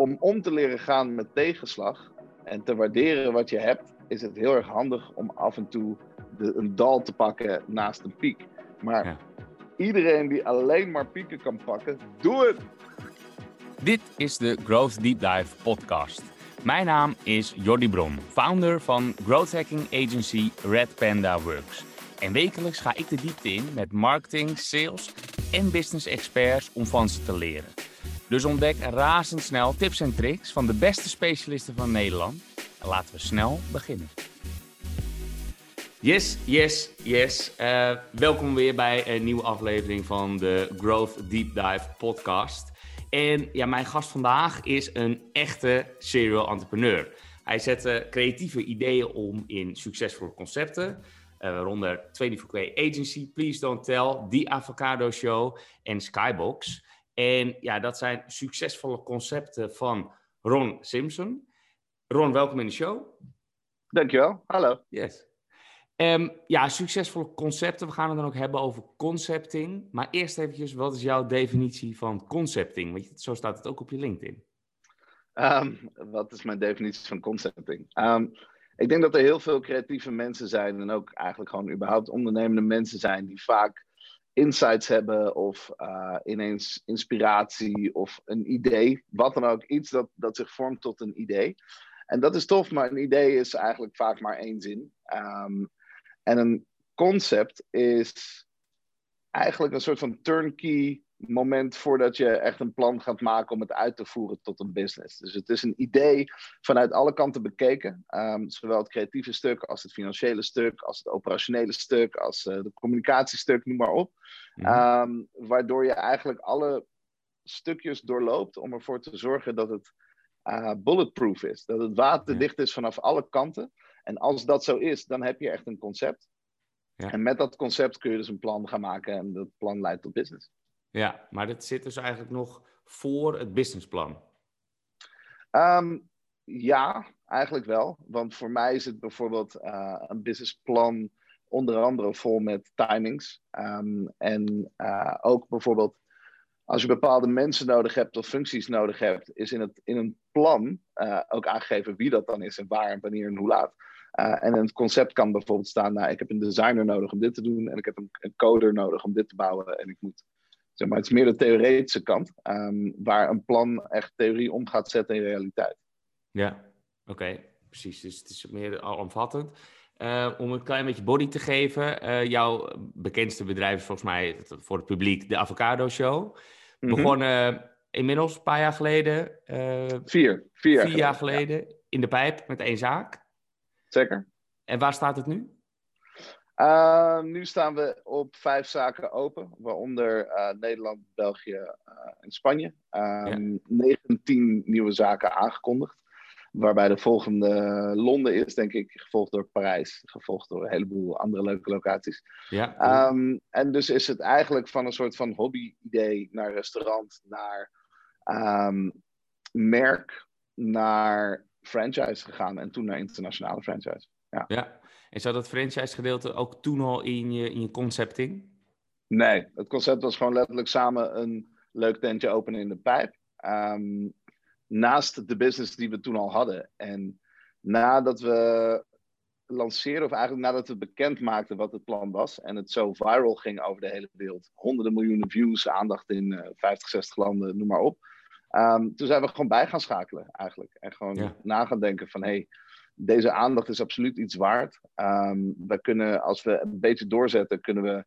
om om te leren gaan met tegenslag en te waarderen wat je hebt, is het heel erg handig om af en toe de, een dal te pakken naast een piek. Maar Ja. iedereen die alleen maar pieken kan pakken, doe het! Dit is de Growth Deep Dive podcast. Mijn naam is Jordi Bron, founder van growth hacking agency Red Panda Works. En wekelijks ga ik de diepte in met marketing, sales en business experts om van ze te leren. Dus ontdek razendsnel tips en tricks van de beste specialisten van Nederland. En laten we snel beginnen. Yes, yes, yes. Eh, welkom weer bij een nieuwe aflevering van de Growth Deep Dive podcast. En ja, mijn gast vandaag is een echte serial entrepreneur. Hij zet eh, creatieve ideeën om in succesvolle concepten. eh, waaronder 24K Agency, Please Don't Tell, The Avocado Show en Skybox. En ja, dat zijn succesvolle concepten van Ron Simpson. Ron, welkom in de show. Dankjewel, hallo. Yes. Ehm, ja, succesvolle concepten. We gaan het dan ook hebben over concepting. Maar eerst eventjes, wat is jouw definitie van concepting? Want zo staat het ook op je LinkedIn. Ehm, wat is mijn definitie van concepting? Ehm, ik denk dat er heel veel creatieve mensen zijn en ook eigenlijk gewoon überhaupt ondernemende mensen zijn die vaak insights hebben of eh, ineens inspiratie of een idee, wat dan ook, iets dat, dat zich vormt tot een idee. En dat is tof, maar een idee is eigenlijk vaak maar één zin. Ehm, en een concept is eigenlijk een soort van turnkey moment voordat je echt een plan gaat maken om het uit te voeren tot een business. Dus het is een idee vanuit alle kanten bekeken. Ehm, zowel het creatieve stuk als het financiële stuk, als het operationele stuk, als uh, de communicatiestuk, noem maar op. Mhm. Um, waardoor je eigenlijk alle stukjes doorloopt om ervoor te zorgen dat het uh, bulletproof is. Dat het waterdicht is vanaf alle kanten. En als dat zo is, dan heb je echt een concept. Ja. En met dat concept kun je dus een plan gaan maken en dat plan leidt tot business. Ja, maar dat zit dus eigenlijk nog voor het businessplan. Um, ja, eigenlijk wel. Want voor mij is het bijvoorbeeld uh, een businessplan onder andere vol met timings. Um, en uh, ook bijvoorbeeld als je bepaalde mensen nodig hebt of functies nodig hebt, is in, het, in een plan uh, ook aangegeven wie dat dan is en waar en wanneer en hoe laat. Uh, en het concept kan bijvoorbeeld staan, nou, ik heb een designer nodig om dit te doen en ik heb een, een coder nodig om dit te bouwen en ik moet, zeg maar, het is meer de theoretische kant, um, waar een plan echt theorie om gaat zetten in realiteit. Ja, oké, okay, precies. Dus het is meer alomvattend. Uh, om een klein beetje body te geven, uh, jouw bekendste bedrijf is volgens mij voor het publiek de Avocado Show. Mhm. Mm -hmm. Begonnen inmiddels een paar jaar geleden. Uh, vier. Vier jaar, vier jaar geleden. Ja. In de pijp met één zaak. Zeker. En waar staat het nu? Uh, nu staan we op vijf zaken open, waaronder uh, Nederland, België uh, en Spanje. Um, ja. 19 nieuwe zaken aangekondigd. Waarbij de volgende Londen is, denk ik, gevolgd door Parijs, gevolgd door een heleboel andere leuke locaties. Ja. Um, en dus is het eigenlijk van een soort van hobby-idee naar restaurant, naar um, merk, naar franchise gegaan en toen naar internationale franchise. Ja. ja. En zat dat franchise gedeelte ook toen al in je, in je concepting? Nee, het concept was gewoon letterlijk samen een leuk tentje openen in de pijp. Um, naast de business die we toen al hadden. En nadat we lanceerden, of eigenlijk nadat we bekend maakten wat het plan was. En het zo viral ging over de hele wereld. Honderden miljoenen views, aandacht in uh, 50, 60 landen, noem maar op. Um, toen zijn we gewoon bij gaan schakelen eigenlijk. En gewoon ja. na gaan denken van... Hey, deze aandacht is absoluut iets waard. Um, we kunnen, als we een beetje doorzetten, kunnen we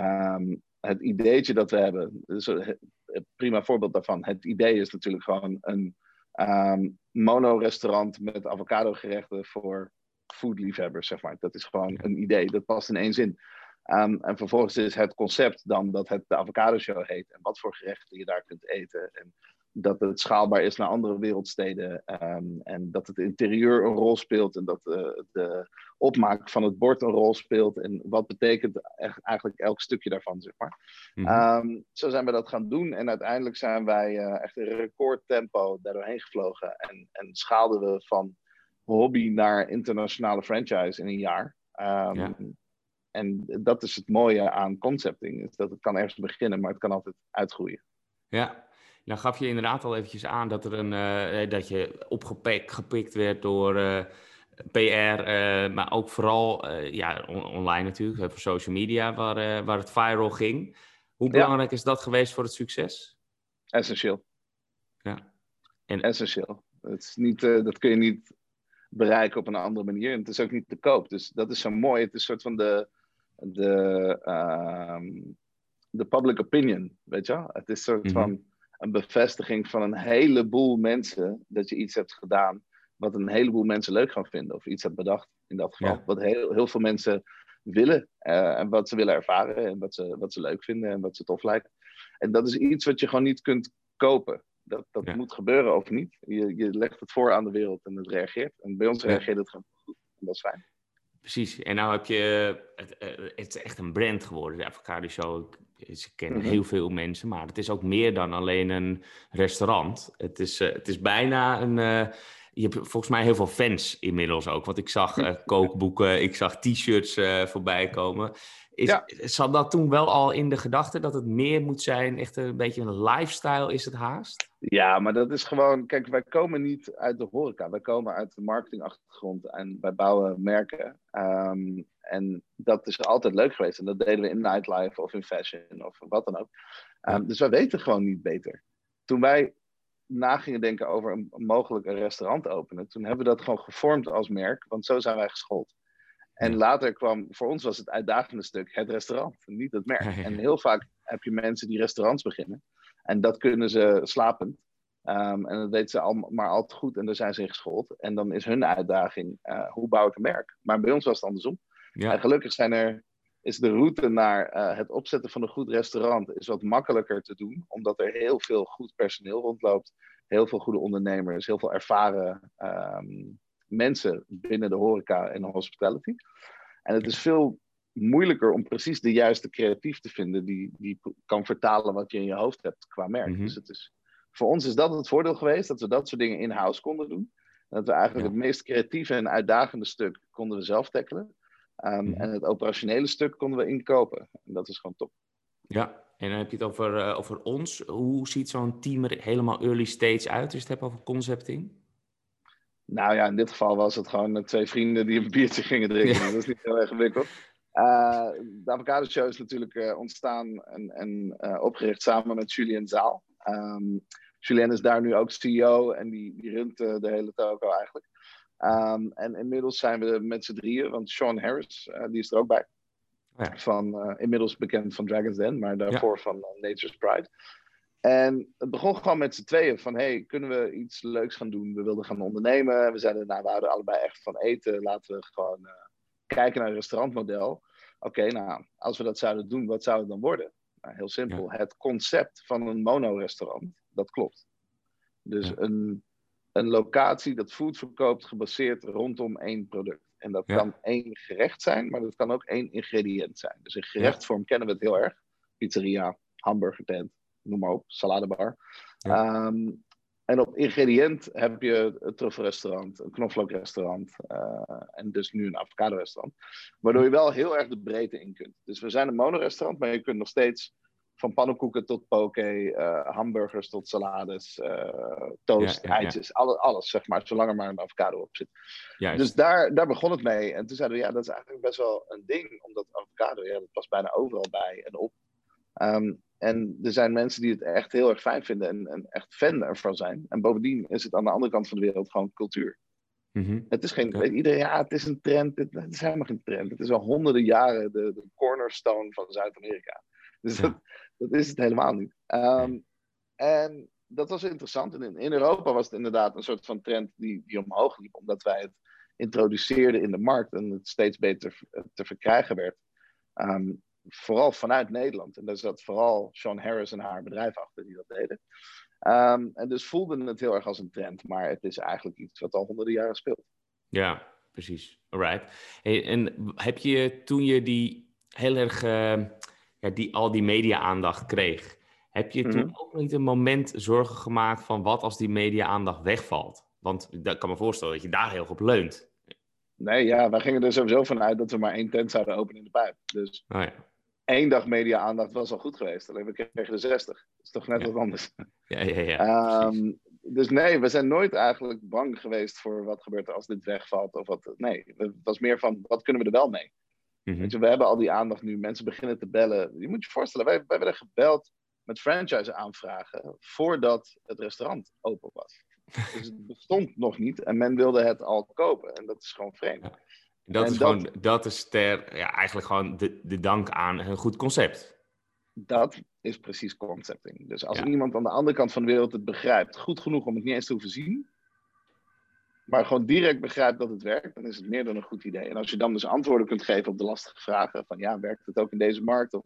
um, het ideetje dat we hebben. Dus een prima voorbeeld daarvan. Het idee is natuurlijk gewoon een um, mono-restaurant met avocado gerechten voor foodliefhebbers, zeg maar. Dat is gewoon een idee. Dat past in één zin. en vervolgens is het concept dan dat het de avocado show heet. En wat voor gerechten je daar kunt eten. En dat het schaalbaar is naar andere wereldsteden. Um, en dat het interieur een rol speelt. En dat uh, de opmaak van het bord een rol speelt. En wat betekent echt, eigenlijk elk stukje daarvan, zeg maar. Mm-hmm. Um, zo zijn we dat gaan doen. En uiteindelijk zijn wij uh, echt in recordtempo daar doorheen gevlogen. En, en schaalden we van hobby naar internationale franchise in een jaar. Um, ja. En dat is het mooie aan concepting. Is dat het kan ergens beginnen, maar het kan altijd uitgroeien. Ja, Nou gaf je inderdaad al eventjes aan dat, er een, uh, dat je opgepikt werd door uh, PR, maar ook vooral ja, on online natuurlijk, voor social media, waar, waar het viral ging. Hoe belangrijk is dat geweest voor het succes? Essentieel. Ja. En... Essentieel. Het is niet, dat kun je niet bereiken op een andere manier. En het is ook niet te koop. Dus dat is zo mooi. Het is een soort van de, de, uh, de public opinion, weet je Het is een soort mhm. van een bevestiging van een heleboel mensen dat je iets hebt gedaan wat een heleboel mensen leuk gaan vinden. Of iets hebt bedacht in dat geval. Wat heel, heel veel mensen willen. Uh, en wat ze willen ervaren. En wat ze, wat ze leuk vinden en wat ze tof lijkt. En dat is iets wat je gewoon niet kunt kopen. Dat, dat moet gebeuren of niet. Je, je legt het voor aan de wereld en het reageert. En bij ons reageert het gewoon goed. En dat is fijn. Precies. En nou heb je... Het, eh, het is echt een brand geworden, de Avocado Show. Ze kennen mhm. heel veel mensen, maar het is ook meer dan alleen een restaurant. Het is, uh, het is bijna een... Uh, je hebt volgens mij heel veel fans inmiddels ook. Want ik zag uh, kookboeken, ik zag t-shirts voorbij komen. Is, ja. Zat dat toen wel al in de gedachte dat het meer moet zijn, echt een beetje een lifestyle is het haast? Ja, maar dat is gewoon, kijk, wij komen niet uit de horeca, wij komen uit de marketingachtergrond en wij bouwen merken. Um, en dat is altijd leuk geweest en dat deden we in nightlife of in fashion of wat dan ook. Um, dus wij weten gewoon niet beter. Toen wij na gingen denken over een, mogelijk een restaurant openen, toen hebben we dat gewoon gevormd als merk, want zo zijn wij geschoold. En later kwam, voor ons was het uitdagende stuk het restaurant, niet het merk. En heel vaak heb je mensen die restaurants beginnen. En dat kunnen ze slapend. Um, en dat weten ze al, maar altijd goed en daar zijn ze in geschoold. En dan is hun uitdaging, uh, hoe bouw ik een merk? Maar bij ons was het andersom. Ja. En gelukkig zijn er, is de route naar uh, het opzetten van een goed restaurant is wat makkelijker te doen. Omdat er heel veel goed personeel rondloopt. Heel veel goede ondernemers, heel veel ervaren um, mensen binnen de horeca en de hospitality. En het is veel moeilijker om precies de juiste creatief te vinden die, die kan vertalen wat je in je hoofd hebt qua merk. Mhm. Dus het is, voor ons is dat het voordeel geweest, dat we dat soort dingen in-house konden doen. Dat we eigenlijk het meest creatieve en uitdagende stuk konden we zelf tackelen. Um, mm En het operationele stuk konden we inkopen. En dat is gewoon top. Ja, en dan heb je het over, uh, over ons. Hoe ziet zo'n team er helemaal early stage uit als je het hebt over concepting? Nou ja, in dit geval was het gewoon twee vrienden die een biertje gingen drinken. Dat is niet heel erg ingewikkeld. Uh, de Avocado Show is natuurlijk uh, ontstaan en, en uh, opgericht samen met Julien Zaal. Um, Julien is daar nu ook CEO en die, die runt de hele toko eigenlijk. Um, en inmiddels zijn we met z'n drieën, want Sean Harris, die is er ook bij. Ja. Van, inmiddels bekend van Dragon's Den, maar daarvoor ja. van Nature's Pride. En het begon gewoon met z'n tweeën van, hey, kunnen we iets leuks gaan doen? We wilden gaan ondernemen. We zeiden, nou, we houden allebei echt van eten. Laten we gewoon kijken naar een restaurantmodel. Oké, nou, als we dat zouden doen, wat zou het dan worden? Nou, heel simpel. Het concept van een mono-restaurant, dat klopt. Dus een, een locatie dat food verkoopt gebaseerd rondom één product. En dat kan één gerecht zijn, maar dat kan ook één ingrediënt zijn. Dus in gerechtvorm kennen we het heel erg. Pizzeria, hamburgertent, noem maar op, saladebar. Um, en op ingrediënt heb je het truffelrestaurant, een knoflookrestaurant uh, en dus nu een avocado restaurant. Waardoor je wel heel erg de breedte in kunt. Dus we zijn een monorestaurant, maar je kunt nog steeds van pannenkoeken tot poke, uh, hamburgers tot salades, uh, toast, ja, eitjes, alles, alles zeg maar, zolang er maar een avocado op zit. Juist. Dus daar, daar begon het mee. En toen zeiden we, ja, dat is eigenlijk best wel een ding, omdat avocado, ja, dat past bijna overal bij en op. Um, en er zijn mensen die het echt heel erg fijn vinden en, en, echt fan ervan zijn. En bovendien is het aan de andere kant van de wereld gewoon cultuur. Mm-hmm. Het is geen, ja. iedereen, ja, het is een trend. Het, het, is helemaal geen trend. Het is al honderden jaren de, de cornerstone van Zuid-Amerika. Dus ja. dat, dat, is het helemaal niet. Um, en dat was interessant. In, in, Europa was het inderdaad een soort van trend die, die omhoog liep, omdat wij het introduceerden in de markt en het steeds beter te verkrijgen werd. Um, vooral vanuit Nederland. En daar zat vooral Sean Harris en haar bedrijf achter die dat deden. Um, en dus voelden het heel erg als een trend, maar het is eigenlijk iets wat al honderden jaren speelt. Ja, precies. Alright. Hey, en heb je toen je die heel erg, ja, die, al die media-aandacht kreeg, heb je toen -hmm. ook niet een moment zorgen gemaakt van wat als die media-aandacht wegvalt? Want dat kan me voorstellen dat je daar heel op leunt. Nee, ja, wij gingen er sowieso vanuit dat we maar één tent zouden openen in de pijp. Dus oh ja één dag media-aandacht was al goed geweest. Alleen we kregen de 60. Dat is toch net wat anders. Ja, ja, ja. Ehm, dus nee, we zijn nooit eigenlijk bang geweest voor wat gebeurt er als dit wegvalt. Of wat, nee, het was meer van wat kunnen we er wel mee? Mhm. Weet je, we hebben al die aandacht nu. Mensen beginnen te bellen. Je moet je voorstellen, wij, wij werden gebeld met franchise aanvragen voordat het restaurant open was. Dus het bestond nog niet en men wilde het al kopen. En dat is gewoon vreemd. Ja. Dat En is, dat- gewoon, dat is ter, ja, eigenlijk gewoon de, de dank aan een goed concept. Dat is precies concepting. Dus als Ja. iemand aan de andere kant van de wereld het begrijpt, goed genoeg om het niet eens te hoeven zien, maar gewoon direct begrijpt dat het werkt, dan is het meer dan een goed idee. En als je dan dus antwoorden kunt geven op de lastige vragen van ja, werkt het ook in deze markt? Of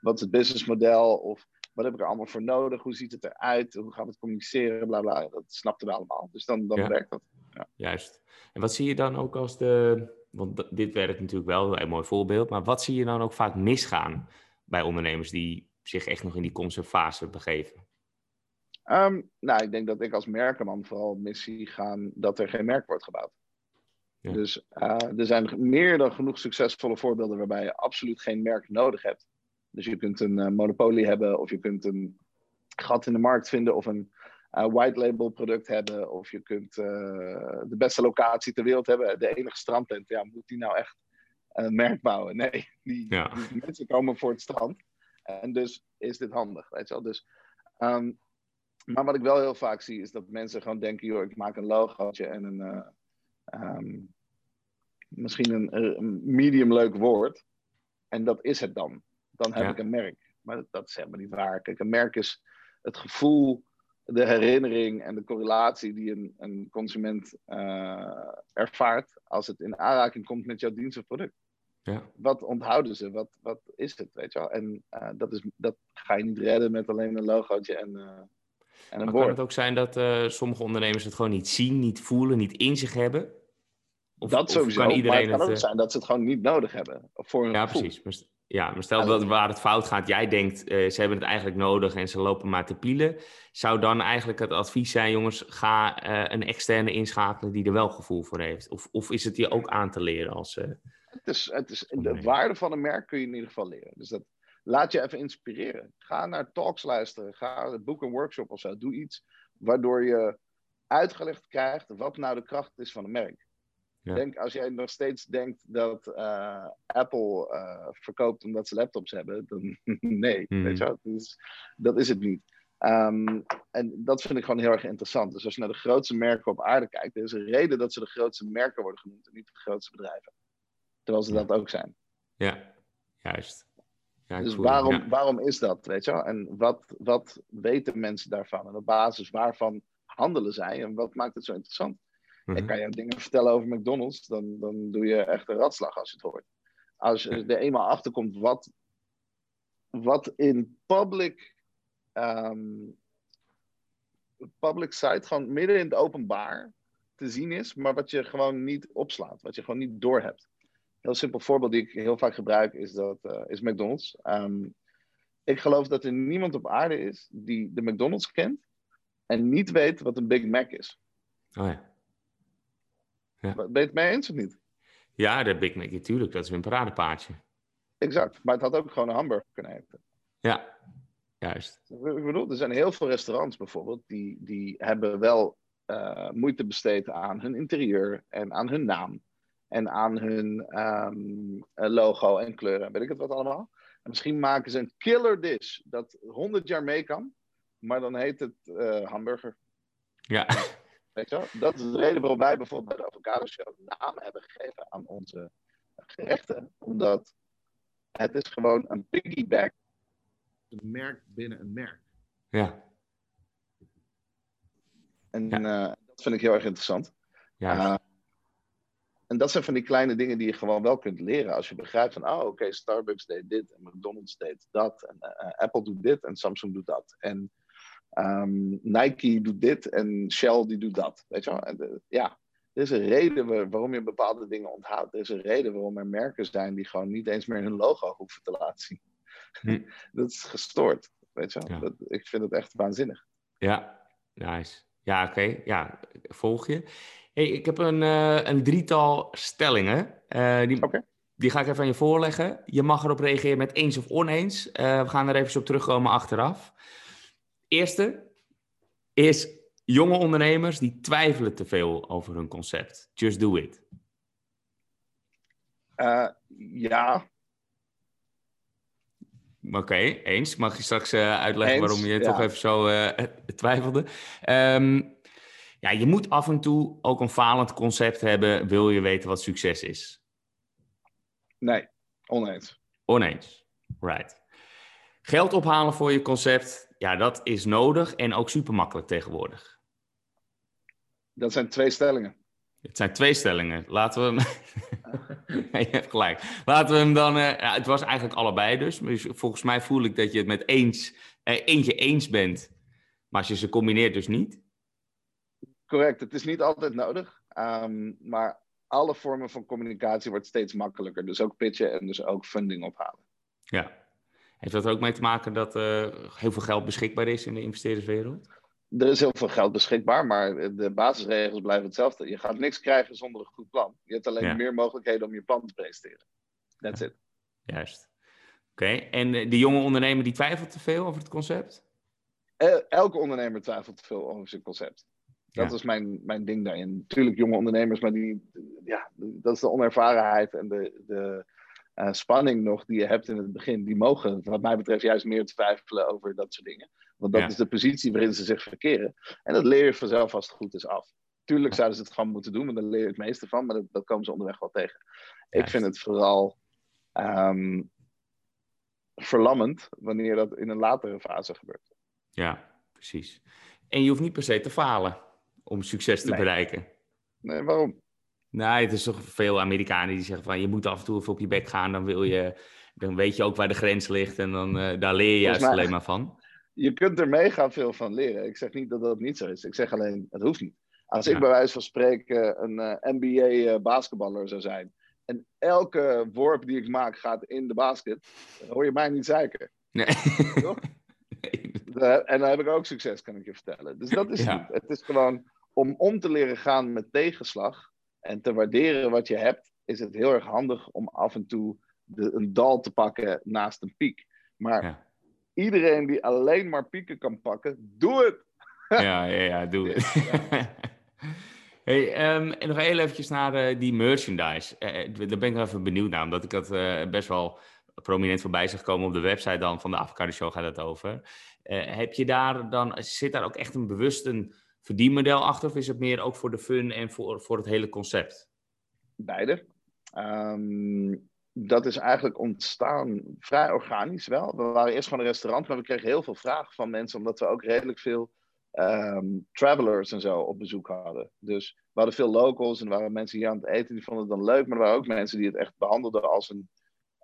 wat is het businessmodel? Of wat heb ik er allemaal voor nodig? Hoe ziet het eruit? Hoe gaan we het communiceren? Bla bla. Dat snapten we allemaal. Dus dan, dan Ja. werkt dat. Juist. En wat zie je dan ook als de. Want dit werkt natuurlijk wel, een mooi voorbeeld. Maar wat zie je dan ook vaak misgaan bij ondernemers die zich echt nog in die conceptfase begeven? Ehm, nou, ik denk dat ik als merkenman vooral mis zie gaan dat er geen merk wordt gebouwd. Ja. Dus eh, er zijn meer dan genoeg succesvolle voorbeelden waarbij je absoluut geen merk nodig hebt. Dus je kunt een eh, monopolie hebben, of je kunt een gat in de markt vinden, of een eh, white label product hebben, of je kunt de beste locatie ter wereld hebben, de enige strandtent. Ja, moet die nou echt een merk bouwen? Nee, die, Ja. die mensen komen voor het strand. En dus is dit handig, weet je wel. Dus, ehm, maar wat ik wel heel vaak zie, is dat mensen gewoon denken, joh, ik maak een logootje en een, eh, ehm, misschien een, een medium leuk woord. En dat is het dan. Dan heb Ja. ik een merk. Maar dat, dat is helemaal niet waar. Kijk, een merk is het gevoel, de herinnering en de correlatie die een, een consument eh, ervaart als het in aanraking komt met jouw dienst of product. Ja. Wat onthouden ze? Wat, wat is het? Weet je wel? En eh, dat, is, dat ga je niet redden met alleen een logootje en, eh, en Maar kan het ook zijn dat eh, sommige ondernemers het gewoon niet zien, niet voelen, niet in zich hebben? Of, dat of sowieso. kan maar iedereen het kan ook eh, zijn dat ze het gewoon niet nodig hebben. Voor Ja, gevoel. precies. Maar, ja, maar stel Ja, dat waar het fout gaat, jij denkt eh, ze hebben het eigenlijk nodig en ze lopen maar te pielen. Zou dan eigenlijk het advies zijn, jongens, ga een externe inschakelen die er wel gevoel voor heeft? Of, of is het je ook aan te leren als. Het is, het is, de waarde van een merk kun je in ieder geval leren. Dus dat, laat je even inspireren. Ga naar talks luisteren. Ga boek een workshop of zo. Doe iets waardoor je uitgelegd krijgt wat nou de kracht is van een merk. Ja. Denk, als jij nog steeds denkt dat eh, Apple eh, verkoopt omdat ze laptops hebben, dan nee, Mhm. weet je wel? Dus, dat is het niet. Ehm, en dat vind ik gewoon heel erg interessant. Dus als je naar de grootste merken op aarde kijkt, er is een reden dat ze de grootste merken worden genoemd en niet de grootste bedrijven. Terwijl ze dat ook zijn. ja, juist. Ja, Dus voel waarom, Ja. waarom is dat, weet je wel? En wat, wat weten mensen daarvan? En op basis waarvan handelen zij? En wat maakt het zo interessant? Mhm. Ik kan je dingen vertellen over McDonald's, dan, dan doe je echt een ratslag als je het hoort. Als je er eenmaal achter komt wat, wat in public, ehm, public site, gewoon midden in het openbaar te zien is, maar wat je gewoon niet opslaat, wat je gewoon niet doorhebt. Een heel simpel voorbeeld die ik heel vaak gebruik is, dat, eh, is McDonald's. Ehm, ik geloof dat er niemand op aarde is die de McDonald's kent en niet weet wat een Big Mac is. Oh, ja. Ben je het mee eens of niet? ja, de Big Mac, natuurlijk, dat is een paradepaardje. Exact, maar het had ook gewoon een hamburger kunnen heten. Ja, juist. Ik bedoel, er zijn heel veel restaurants bijvoorbeeld die, die hebben wel eh, moeite besteed aan hun interieur en aan hun naam. En aan hun ehm, eh, logo en kleuren, weet ik het wat allemaal. En misschien maken ze een killer dish dat 100 jaar mee kan, maar dan heet het eh, hamburger. Ja, Weet je wel? Dat is de reden waarom wij bijvoorbeeld bij de Avocado Show naam hebben gegeven aan onze gerechten. Omdat het is gewoon een piggyback. Een merk binnen een merk. ja, En Ja. eh, dat vind ik heel erg interessant. Uh, en dat zijn van die kleine dingen die je gewoon wel kunt leren. Als je begrijpt van, oh oké, Starbucks deed dit en McDonald's deed dat. En eh, Apple doet dit en Samsung doet dat. En ehm, Nike doet dit en Shell die doet dat. Weet je wel? En, eh, ja, er is een reden waar- waarom je bepaalde dingen onthoudt. Er is een reden waarom er merken zijn die gewoon niet eens meer hun logo hoeven te laten zien. Hm. dat is gestoord. Weet je wel? Ja. Dat, ik vind het echt waanzinnig. Ja, nice. Ja, oké. Ja, volg je. Hey, ik heb een, eh, een drietal stellingen. eh, die, die ga ik even aan je voorleggen. Je mag erop reageren met eens of oneens. Uh, we gaan er even op terugkomen achteraf. Eerste is jonge ondernemers die twijfelen te veel over hun concept. Just do it. Ja. Oké, eens. Mag je straks uitleggen waarom je ja. toch even zo twijfelde? Um, ja, je moet af en toe ook een falend concept hebben, wil je weten wat succes is. Nee, oneens. Oneens, right. Geld ophalen voor je concept, ja, dat is nodig en ook super makkelijk tegenwoordig. Dat zijn twee stellingen. Het zijn twee stellingen. Laten we hem. je hebt gelijk. Laten we hem dan. Uh, ja, het was eigenlijk allebei dus. dus. Volgens mij voel ik dat je het met eens, uh, eentje eens bent. Maar als je ze combineert, dus niet. Correct. Het is niet altijd nodig. Um, maar alle vormen van communicatie wordt steeds makkelijker. Dus ook pitchen en dus ook funding ophalen. Ja. Heeft dat ook mee te maken dat uh, heel veel geld beschikbaar is in de investeerderswereld? Er is heel veel geld beschikbaar, maar de basisregels blijven hetzelfde. Je gaat niks krijgen zonder een goed plan. Je hebt alleen ja. meer mogelijkheden om je plan te presenteren. That's ja. it. Juist. Oké, okay. en eh, die jonge ondernemer die twijfelt te veel over het concept? Elke ondernemer twijfelt te veel over zijn concept. Dat is mijn, mijn ding daarin. Natuurlijk jonge ondernemers, maar die, ja, dat is de onervarenheid en de, de uh, spanning nog die je hebt in het begin. Die mogen, wat mij betreft, juist meer twijfelen over dat soort dingen. Want dat ja. is de positie waarin ze zich verkeren. En dat leer je vanzelf als het goed is af. Tuurlijk zouden ze het gewoon moeten doen, maar daar leer je het meeste van. Maar dat, dat komen ze onderweg wel tegen. Ik vind het vooral um, verlammend wanneer dat in een latere fase gebeurt. Ja, precies. En je hoeft niet per se te falen om succes te nee. bereiken. Nee, waarom? Nee, het is toch veel Amerikanen die zeggen van je moet af en toe even op je bek gaan, dan wil je, dan weet je ook waar de grens ligt en dan uh, daar leer je juist mij, alleen maar van. Je kunt er mega veel van leren. Ik zeg niet dat dat niet zo is. Ik zeg alleen, het hoeft niet. Als ja. ik bij wijze van spreken een uh, NBA uh, basketballer zou zijn en elke worp die ik maak gaat in de basket, hoor je mij niet zeiken. Nee. Toch? En dan heb ik ook succes, kan ik je vertellen. Dus dat is ja. niet. Het is gewoon om om te leren gaan met tegenslag en te waarderen wat je hebt, is het heel erg handig om af en toe de, een dal te pakken naast een piek. Maar ja. iedereen die alleen maar pieken kan pakken, doe het! ja, ja, ja, doe het. Hey, um, en nog heel eventjes naar uh, die merchandise. Uh, daar ben ik even benieuwd naar, omdat ik dat uh, best wel prominent voorbij zag komen op de website dan van de Avocado Show gaat het over. heb je daar dan, zit daar ook echt een bewust een verdienmodel achter? Of is het meer ook voor de fun en voor, voor het hele concept? Beide. Um, dat is eigenlijk ontstaan vrij organisch wel. We waren eerst gewoon een restaurant, maar we kregen heel veel vragen van mensen, omdat we ook redelijk veel um, travelers en zo op bezoek hadden. Dus we hadden veel locals en er waren mensen hier aan het eten, die vonden het dan leuk, maar er waren ook mensen die het echt behandelden als een,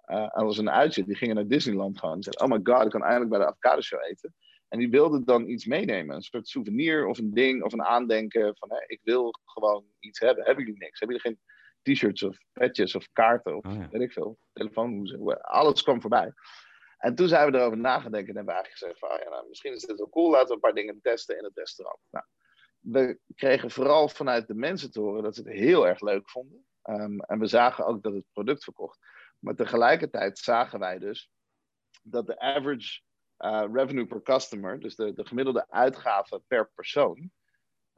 uh, als een uitje. Die gingen naar Disneyland gaan en zeiden, oh my god, ik kan eindelijk bij de avocado show eten. En die wilden dan iets meenemen, een soort souvenir of een ding of een aandenken van, hé, ik wil gewoon iets hebben. Hebben jullie niks? Hebben jullie geen t-shirts of petjes of kaarten of oh, ja. weet ik veel, telefoonhoezen, alles kwam voorbij. En toen zijn we erover nagedacht en hebben we eigenlijk gezegd van, oh ja, nou, misschien is dit wel cool, laten we een paar dingen testen in het restaurant. Nou, we kregen vooral vanuit de mensen te horen dat ze het heel erg leuk vonden. Um, en we zagen ook dat het product verkocht. Maar tegelijkertijd zagen wij dus dat de average uh, revenue per customer, dus de, de gemiddelde uitgave per persoon,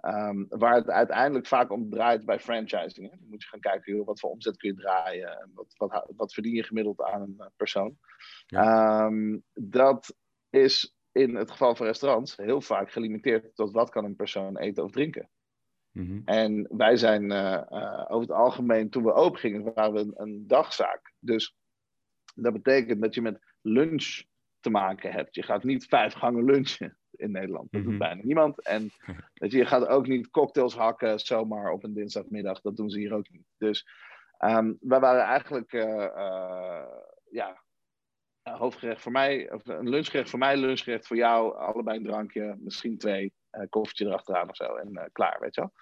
um, waar het uiteindelijk vaak om draait bij franchising. Dan moet je gaan kijken, joh, wat voor omzet kun je draaien, wat, wat, wat verdien je gemiddeld aan een persoon. Ja. Um, dat is in het geval van restaurants heel vaak gelimiteerd tot wat kan een persoon eten of drinken. Mm-hmm. En wij zijn uh, uh, over het algemeen, toen we open gingen, waren we een, een dagzaak. Dus dat betekent dat je met lunch te maken hebt. Je gaat niet vijf gangen lunchen in Nederland. Dat doet mm-hmm. bijna niemand. En dat je, je gaat ook niet cocktails hakken zomaar op een dinsdagmiddag. Dat doen ze hier ook niet. Dus um, wij waren eigenlijk, uh, uh, ja, hoofdgerecht voor mij, of een lunchgerecht voor mij, lunchgerecht voor jou. Allebei een drankje, misschien twee, uh, koffietje erachteraan of zo. En klaar, weet je wel.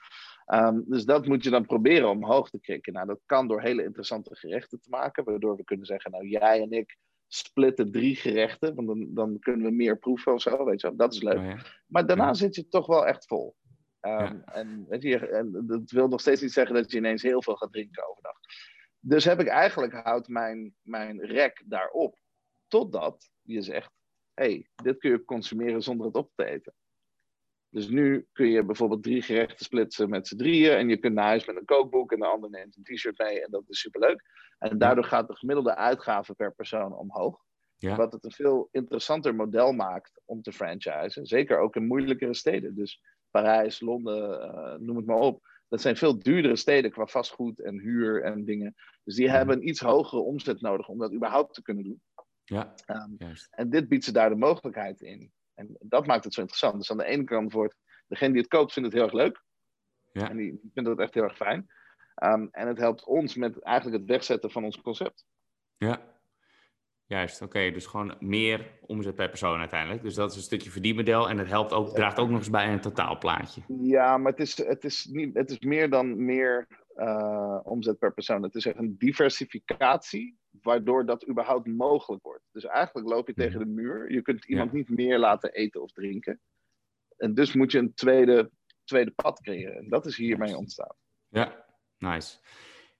Um, dus dat moet je dan proberen omhoog te krikken. Nou, dat kan door hele interessante gerechten te maken, waardoor we kunnen zeggen, nou, jij en ik splitten drie gerechten, want dan, dan kunnen we meer proeven of zo, weet je wel. Dat is leuk. Oh ja. Maar daarna ja. zit je toch wel echt vol. Um, ja. en, weet je, en dat wil nog steeds niet zeggen dat je ineens heel veel gaat drinken overdag. Dus heb ik eigenlijk houdt mijn, mijn rek daarop. Totdat je zegt, hey, dit kun je consumeren zonder het op te eten. Dus nu kun je bijvoorbeeld drie gerechten splitsen met z'n drieën. En je kunt naar huis met een kookboek en de ander neemt een t-shirt mee. En dat is superleuk. En daardoor gaat de gemiddelde uitgave per persoon omhoog. Ja. Wat het een veel interessanter model maakt om te franchisen. Zeker ook in moeilijkere steden. Dus Parijs, Londen, uh, noem het maar op. Dat zijn veel duurdere steden qua vastgoed en huur en dingen. Dus die hebben een iets hogere omzet nodig om dat überhaupt te kunnen doen. Ja, um, en dit biedt ze daar de mogelijkheid in. En dat maakt het zo interessant. Dus aan de ene kant wordt degene die het koopt, vindt het heel erg leuk. Ja. En die vindt het echt heel erg fijn. Um, en het helpt ons met eigenlijk het wegzetten van ons concept. Ja, Juist, oké. Dus gewoon meer omzet per persoon uiteindelijk. Dus dat is een stukje verdienmodel en het helpt ook, draagt ook nog eens bij een totaalplaatje. Ja, maar het is, het is, niet, het is meer dan meer uh, omzet per persoon. Het is echt een diversificatie waardoor dat überhaupt mogelijk wordt. Dus eigenlijk loop je tegen de muur. Je kunt iemand niet meer laten eten of drinken. En dus moet je een tweede, tweede pad creëren. En dat is hiermee ontstaan. Ja, nice.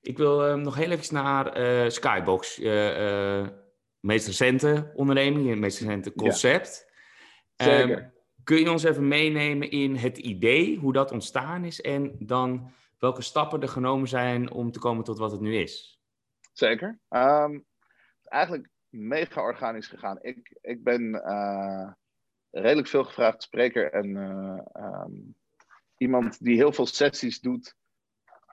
Ik wil uh, nog heel even naar uh, Skybox. Uh, meest recente onderneming, het meest recente concept. Ja, zeker. Um, kun je ons even meenemen in het idee, hoe dat ontstaan is en dan welke stappen er genomen zijn om te komen tot wat het nu is? Zeker. Um, eigenlijk mega organisch gegaan. Ik, ik ben uh, redelijk veel gevraagd spreker en uh, um, iemand die heel veel sessies doet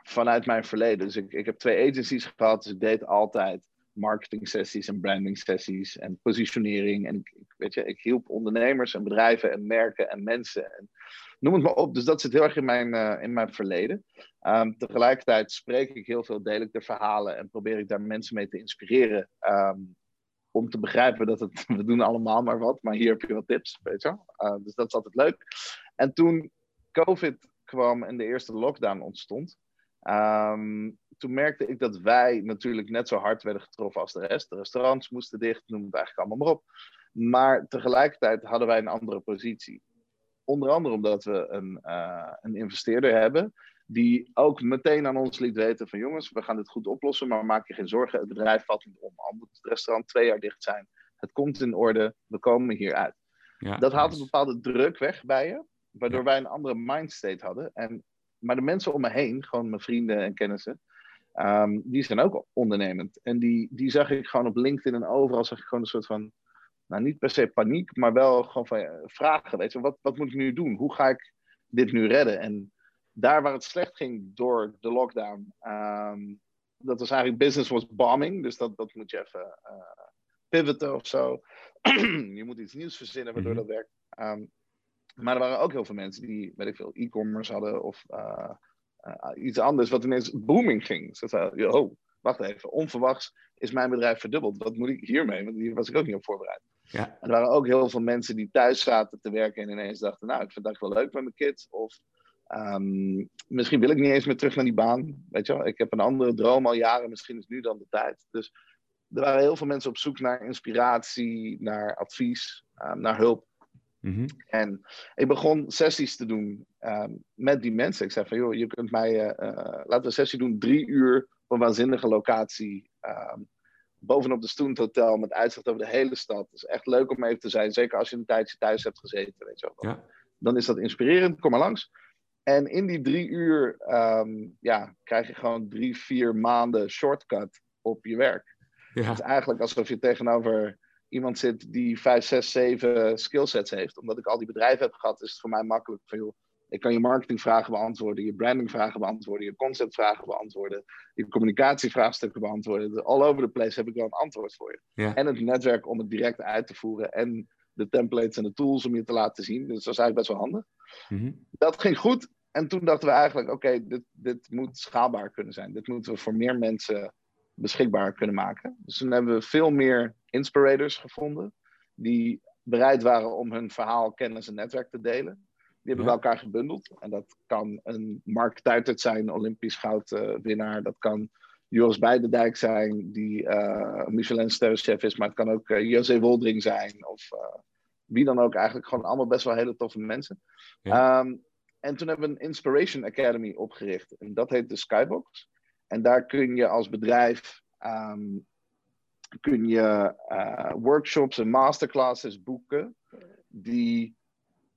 vanuit mijn verleden. Dus ik, ik heb twee agencies gehad, dus ik deed altijd marketing sessies en branding sessies en positionering. En ik, weet je, ik hielp ondernemers en bedrijven en merken en mensen. En noem het maar op. Dus dat zit heel erg in mijn, uh, in mijn verleden. Um, tegelijkertijd spreek ik heel veel, deel ik de verhalen en probeer ik daar mensen mee te inspireren. Um, om te begrijpen dat het, we doen allemaal maar wat, maar hier heb je wat tips, weet je uh, dus dat is altijd leuk. En toen COVID kwam en de eerste lockdown ontstond, toen merkte ik dat wij natuurlijk net zo hard werden getroffen als de rest. De restaurants moesten dicht, noem het eigenlijk allemaal maar op. Maar tegelijkertijd hadden wij een andere positie. Onder andere omdat we een, uh, een investeerder hebben die ook meteen aan ons liet weten van jongens, we gaan dit goed oplossen, maar maak je geen zorgen, het bedrijf valt niet om. Al moet het restaurant twee jaar dicht zijn. Het komt in orde, we komen hieruit. Ja, dat haalt een bepaalde druk weg bij je, waardoor wij een andere mindstate hadden. En, maar de mensen om me heen, gewoon mijn vrienden en kennissen, Um, die zijn ook ondernemend. En die, die zag ik gewoon op LinkedIn en overal zag ik gewoon een soort van, nou niet per se paniek, maar wel gewoon van ja, vragen. Weet je, wat, wat moet ik nu doen? Hoe ga ik dit nu redden? En daar waar het slecht ging door de lockdown, um, dat was eigenlijk business was bombing. Dus dat, dat moet je even uh, pivoten of zo. je moet iets nieuws verzinnen waardoor mhm. dat werkt. Um, maar er waren ook heel veel mensen die, weet ik veel, e-commerce hadden of uh, uh, iets anders wat ineens booming ging. Ze zeiden, oh, wacht even, onverwachts is mijn bedrijf verdubbeld. Wat moet ik hiermee? Want hier was ik ook niet op voorbereid. Ja. Er waren ook heel veel mensen die thuis zaten te werken en ineens dachten, nou, ik vind dat wel leuk met mijn kids. Of um, misschien wil ik niet eens meer terug naar die baan. Weet je wel, ik heb een andere droom al jaren, misschien is nu dan de tijd. Dus er waren heel veel mensen op zoek naar inspiratie, naar advies, uh, naar hulp. Mm En ik begon sessies te doen um, met die mensen. Ik zei van, joh, je kunt mij, uh, uh, laten we een sessie doen, drie uur op een waanzinnige locatie. Um, bovenop de Stoent Hotel met uitzicht over de hele stad. Het is echt leuk om even te zijn, zeker als je een tijdje thuis hebt gezeten, weet je wel. Ja. Dan is dat inspirerend, kom maar langs. En in die drie uur um, ja, krijg je gewoon drie, vier maanden shortcut op je werk. Ja. Het is eigenlijk alsof je tegenover iemand zit die vijf, zes, zeven skillsets heeft. Omdat ik al die bedrijven heb gehad, is het voor mij makkelijk van joh, ik kan je marketingvragen beantwoorden, je brandingvragen beantwoorden, je conceptvragen beantwoorden, je communicatievraagstukken beantwoorden. All over the place heb ik wel een antwoord voor je. Ja. En het netwerk om het direct uit te voeren en de templates en de tools om je te laten zien. Dus dat is eigenlijk best wel handig. Mm Dat ging goed. En toen dachten we eigenlijk, oké, dit, dit moet schaalbaar kunnen zijn. Dit moeten we voor meer mensen beschikbaar kunnen maken. Dus toen hebben we veel meer inspirators gevonden die bereid waren om hun verhaal, kennis en netwerk te delen. Die hebben bij elkaar gebundeld. En dat kan een Mark Tuitert zijn, Olympisch goudwinnaar. Dat kan Joris Beidendijk zijn, die uh, Michelin-sterrenchef is. Maar het kan ook uh, José Woldring zijn. Of uh, wie dan ook. Eigenlijk gewoon allemaal best wel hele toffe mensen. Ja. Um, en toen hebben we een Inspiration Academy opgericht. En dat heet de Skybox. En daar kun je als bedrijf ehm, kun je workshops en masterclasses boeken die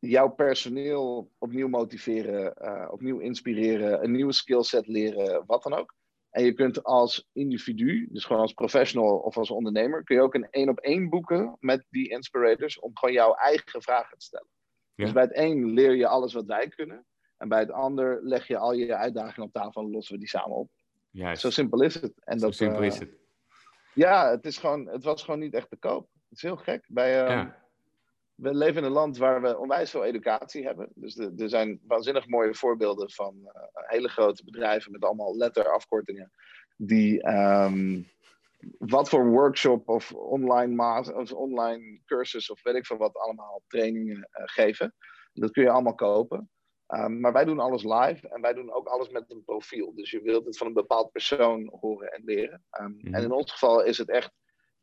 jouw personeel opnieuw motiveren, uh, opnieuw inspireren, een nieuwe skillset leren, wat dan ook. En je kunt als individu, dus gewoon als professional of als ondernemer, kun je ook een één op één boeken met die inspirators om gewoon jouw eigen vragen te stellen. Dus bij het een leer je alles wat wij kunnen. En bij het ander leg je al je uitdagingen op tafel en lossen we die samen op. Juist. Zo simpel is het. En Zo dat, simpel uh, is het. Ja, het, is gewoon, het was gewoon niet echt te koop. Het is heel gek. Bij, uh, Ja. We leven in een land waar we onwijs veel educatie hebben. Dus de- er zijn waanzinnig mooie voorbeelden van uh, hele grote bedrijven met allemaal letterafkortingen. Die ehm, wat voor workshop of online, maas, of online cursus of weet ik veel wat allemaal trainingen eh, geven. Dat kun je allemaal kopen. Um, maar wij doen alles live en wij doen ook alles met een profiel. Dus je wilt het van een bepaald persoon horen en leren. Um, Mhm. En in ons geval is het echt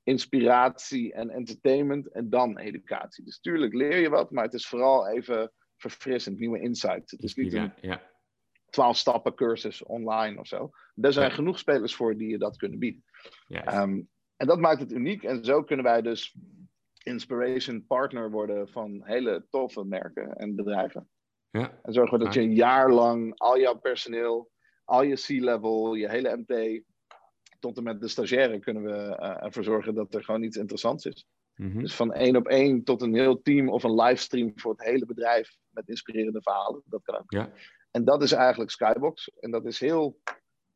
inspiratie en entertainment en dan educatie. Dus tuurlijk leer je wat, maar het is vooral even verfrissend, nieuwe insights. Het is niet een. 12 stappen cursus online of zo. Er zijn genoeg spelers voor die je dat kunnen bieden. Um, en dat maakt het uniek. En zo kunnen wij dus inspiration partner worden van hele toffe merken en bedrijven. ja. En zorgen we dat je een jaar lang al jouw personeel, al je C-level, je hele MT, tot en met de stagiaire kunnen we uh, ervoor zorgen dat er gewoon iets interessants is. Mhm. Dus van één op één tot een heel team of een livestream voor het hele bedrijf met inspirerende verhalen. Dat kan ook. Ja. En dat is eigenlijk Skybox. En dat is heel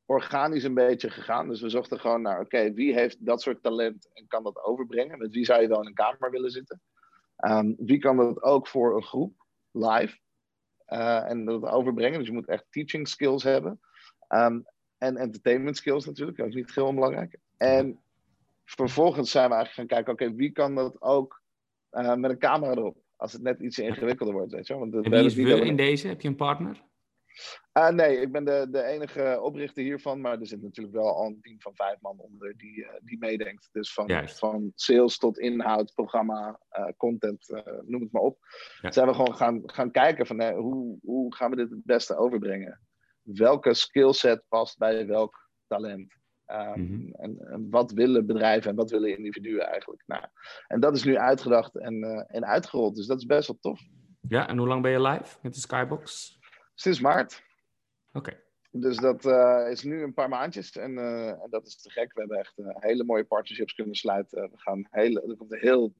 organisch een beetje gegaan. Dus we zochten gewoon naar, oké, wie heeft dat soort talent en kan dat overbrengen? Met wie zou je wel in een kamer willen zitten? Um, wie kan dat ook voor een groep live? Uh, en dat overbrengen. Dus je moet echt teaching skills hebben. Um, en entertainment skills natuurlijk, ook niet heel onbelangrijk. En vervolgens zijn we eigenlijk gaan kijken, oké, wie kan dat ook uh, met een camera erop? Als het net iets ingewikkelder wordt, weet je wel. Want en wie is we in deze? Heb je een partner? Uh, nee, ik ben de, de enige oprichter hiervan, maar er zit natuurlijk wel al een team van vijf man onder die, uh, die meedenkt. Dus van, van sales tot inhoud, programma, uh, content, noem het maar op. Ja. Zijn we gewoon gaan, gaan kijken van hoe, hoe gaan we dit het beste overbrengen? Welke skillset past bij welk talent? Um, mm -hmm. en, en, wat willen bedrijven en wat willen individuen eigenlijk? Nou, en dat is nu uitgedacht en, en uitgerold, dus dat is best wel tof. Ja, en hoe lang ben je live met de Skybox? Sinds maart. Oké. Okay. Dus dat uh, is nu een paar maandjes en, uh, en, dat is te gek. We hebben echt hele mooie partnerships kunnen sluiten. We gaan hele, er komt een heel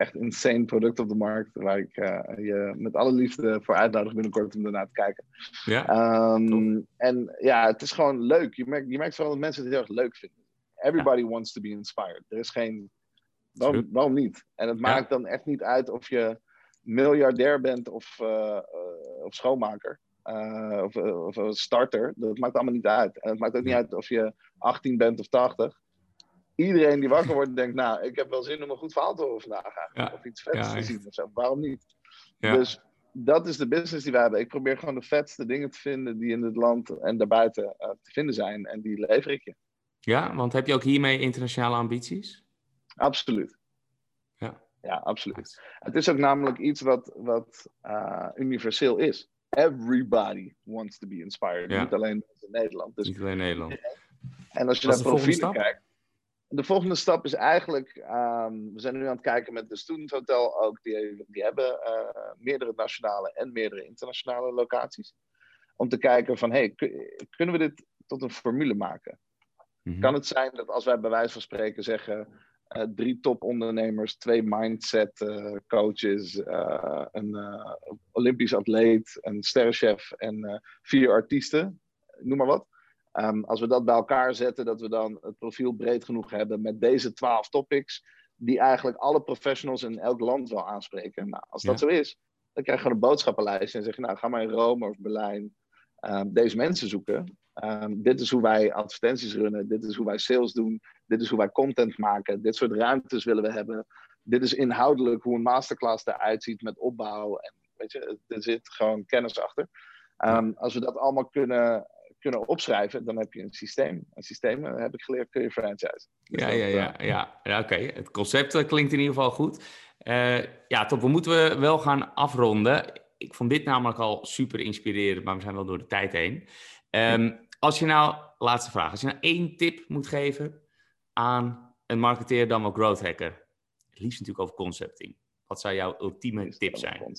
echt insane product op de markt. Waar ik je met alle liefde voor uitnodig binnenkort om ernaar te kijken. Ja. Um, en ja, het is gewoon leuk. Je merkt, je merkt vooral dat mensen het heel erg leuk vinden. Everybody ja. wants to be inspired. Er is geen. Waarom, waarom niet? En het maakt dan echt niet uit of je miljardair bent of, uh, uh, of schoonmaker. Uh, of, of starter. Dat maakt allemaal niet uit. En het maakt ook niet uit of je 18 bent of 80. Iedereen die wakker wordt denkt, nou, ik heb wel zin om een goed verhaal te horen vandaag. Ja. Of iets vets ja, te zien of zo. Waarom niet? Dus dat is de business die wij hebben. Ik probeer gewoon de vetste dingen te vinden die in het land en daarbuiten uh, te vinden zijn. En die lever ik je. Ja, want heb je ook hiermee internationale ambities? Absoluut. Ja, ja absoluut. Het is ook namelijk iets wat, wat uh, universeel is. Everybody wants to be inspired. Niet alleen in Nederland. Dus, Niet alleen Nederland. En als je naar profielen kijkt. De volgende stap is eigenlijk, um, we zijn nu aan het kijken met de Student Hotel ook, die, die hebben uh, meerdere nationale en meerdere internationale locaties. Om te kijken van, hey, kunnen we dit tot een formule maken? Mhm. Kan het zijn dat als wij bij wijze van spreken zeggen, uh, drie topondernemers, twee mindset uh, coaches, een Olympisch atleet, een sterrenchef en vier artiesten, noem maar wat. Um, als we dat bij elkaar zetten, dat we dan het profiel breed genoeg hebben met deze twaalf topics, die eigenlijk alle professionals in elk land wel aanspreken. Nou, als dat Ja. zo is, dan krijg je gewoon een boodschappenlijst en zeg je, nou, ga maar in Rome of Berlijn um, deze mensen zoeken. Um, dit is hoe wij advertenties runnen, dit is hoe wij sales doen, dit is hoe wij content maken, dit soort ruimtes willen we hebben. Dit is inhoudelijk hoe een masterclass eruit ziet met opbouw. En weet je, er zit gewoon kennis achter. Um, als we dat allemaal kunnen, kunnen opschrijven, dan heb je een systeem. Een systeem, uh, heb ik geleerd, kun je franchise. Dus Ja, ja, uh, ja, ja. ja Oké, het concept eh, klinkt in ieder geval goed. Uh, ja, top. We moeten wel gaan afronden. Ik vond dit namelijk al super inspirerend, maar we zijn wel door de tijd heen. Um, Als je nou, laatste vraag, als je nou één tip moet geven aan een marketeer dan wel growth hacker, liefst natuurlijk over concepting. Wat zou jouw ultieme tip zijn?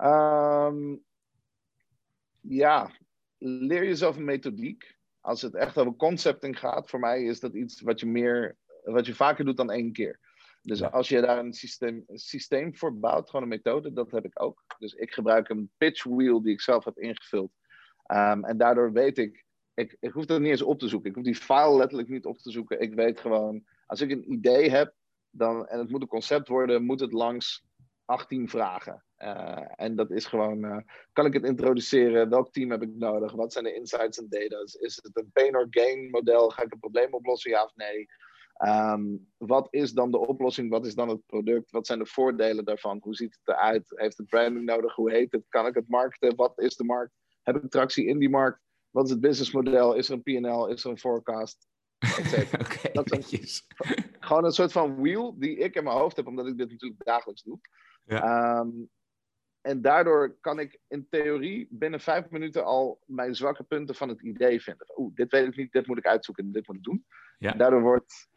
Um, ja, leer jezelf een methodiek. Als het echt over concepting gaat, voor mij is dat iets wat je meer, wat je vaker doet dan één keer. Dus als je daar een systeem, een systeem voor bouwt, gewoon een methode, dat heb ik ook. Dus ik gebruik een pitch wheel die ik zelf heb ingevuld. Um, en daardoor weet ik, ik, ik hoef dat niet eens op te zoeken. Ik hoef die file letterlijk niet op te zoeken. Ik weet gewoon, als ik een idee heb, dan, en het moet een concept worden, moet het langs 18 vragen. Uh, en dat is gewoon, uh, kan ik het introduceren? Welk team heb ik nodig? Wat zijn de insights en data? Is het een pain or gain model? Ga ik een probleem oplossen, ja of nee? Um, wat is dan de oplossing? Wat is dan het product? Wat zijn de voordelen daarvan? Hoe ziet het eruit? Heeft het branding nodig? Hoe heet het? Kan ik het markten? Wat is de markt? Heb ik tractie in die markt? Wat is het businessmodel? Is er een P&L? Is er een forecast? okay, dat is gewoon een soort van wheel die ik in mijn hoofd heb, omdat ik dit natuurlijk dagelijks doe. Ja. Um, en daardoor kan ik in theorie binnen vijf minuten al mijn zwakke punten van het idee vinden. Oeh, dit weet ik niet, dit moet ik uitzoeken, dit moet ik doen. Ja. daardoor wordt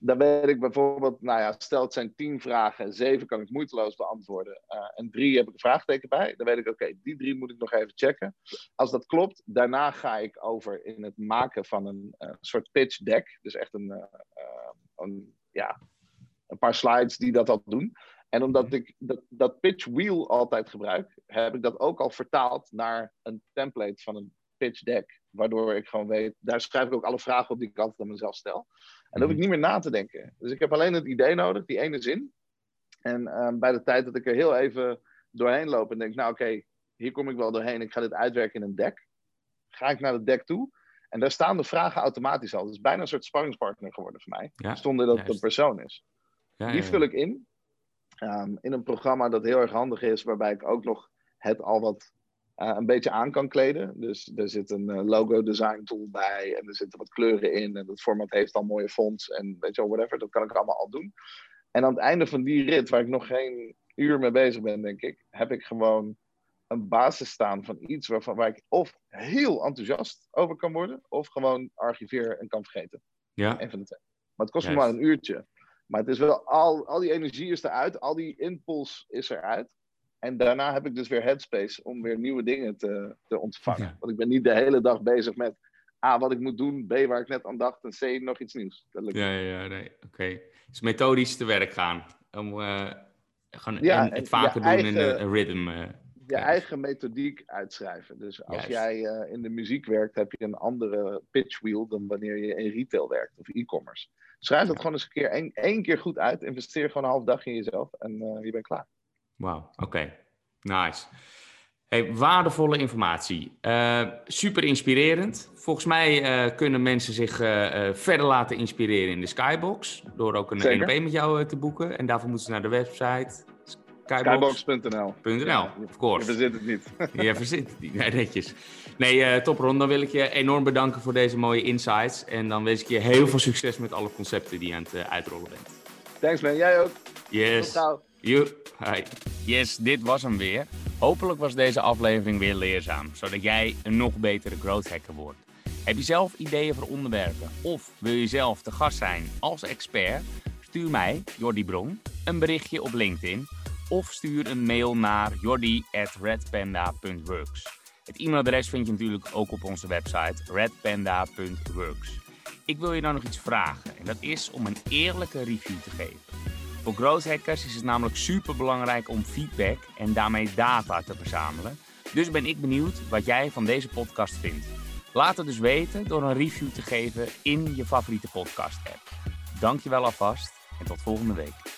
dan weet ik bijvoorbeeld, nou ja, stel het zijn tien vragen, zeven kan ik moeiteloos beantwoorden uh, en drie heb ik een vraagteken bij. Dan weet ik, oké, die drie moet ik nog even checken. Als dat klopt, daarna ga ik over in het maken van een uh, soort pitch deck. Dus echt een, uh, een, ja, een paar slides die dat al doen. En omdat mhm. ik dat, dat pitch wheel altijd gebruik, heb ik dat ook al vertaald naar een template van een pitch deck. Waardoor ik gewoon weet, daar schrijf ik ook alle vragen op die ik altijd aan mezelf stel. En dan hoef ik niet meer na te denken. Dus ik heb alleen het idee nodig, die ene zin. En um, bij de tijd dat ik er heel even doorheen loop en denk, nou oké, hier kom ik wel doorheen, ik ga dit uitwerken in een deck. Ga ik naar het deck toe. En daar staan de vragen automatisch al. Het is bijna een soort sparringspartner geworden voor mij. Ja, zonder dat het een persoon is. Ja, die vul ik in. Um, in een programma dat heel erg handig is, waarbij ik ook nog het al wat uh, een beetje aan kan kleden. Dus er zit een uh, logo design tool bij en er zitten wat kleuren in en het format heeft al mooie fonts en weet je wel, whatever. Dat kan ik allemaal al doen. En aan het einde van die rit, waar ik nog geen uur mee bezig ben, denk ik, heb ik gewoon een basis staan van iets waarvan, waar ik of heel enthousiast over kan worden, of gewoon archiveer en kan vergeten. Ja. Een van de twee. Maar het kost me maar een uurtje. Maar het is wel, al, al die energie is eruit, al die impuls is eruit. En daarna heb ik dus weer headspace om weer nieuwe dingen te, te ontvangen. Want ik ben niet de hele dag bezig met A, wat ik moet doen, B, waar ik net aan dacht, en C, nog iets nieuws. ja, ja, nee, oké. Dus methodisch te werk gaan. Om uh, gewoon ja, het vaker doen in een rhythm. Uh, je eigen methodiek uitschrijven. Dus als jij uh, in de muziek werkt, heb je een andere pitch wheel dan wanneer je in retail werkt of e-commerce. Schrijf dat gewoon eens een keer één, één keer goed uit. Investeer gewoon een half dag in jezelf en je bent klaar. Wauw, oké. Nice. Hey, waardevolle informatie. Uh, super inspirerend. Volgens mij uh, kunnen mensen zich uh, verder laten inspireren in de Skybox. Door ook een 1 op met jou te boeken. En daarvoor moeten ze naar de website skybox.nl. Skybox. of course. Je verzint het niet. je verzint het niet. Nee, netjes. Nee, top Ron. Dan wil ik je enorm bedanken voor deze mooie insights. En dan wens ik je heel veel succes met alle concepten die je aan het uitrollen bent. Thanks man. Jij ook. Yes. Tot You. Hi. Yes, dit was hem weer. Hopelijk was deze aflevering weer leerzaam, zodat jij een nog betere growth hacker wordt. Heb je zelf ideeën voor onderwerpen of wil je zelf te gast zijn als expert? Stuur mij, Jordi Bron, een berichtje op LinkedIn of stuur een mail naar jordi.redpanda.works. Het e-mailadres vind je natuurlijk ook op onze website redpanda.works. Ik wil je nou nog iets vragen en dat is om een eerlijke review te geven. Voor growth hackers is het namelijk super belangrijk om feedback en daarmee data te verzamelen. Dus ben ik benieuwd wat jij van deze podcast vindt. Laat het dus weten door een review te geven in je favoriete podcast app. Dankjewel alvast en tot volgende week.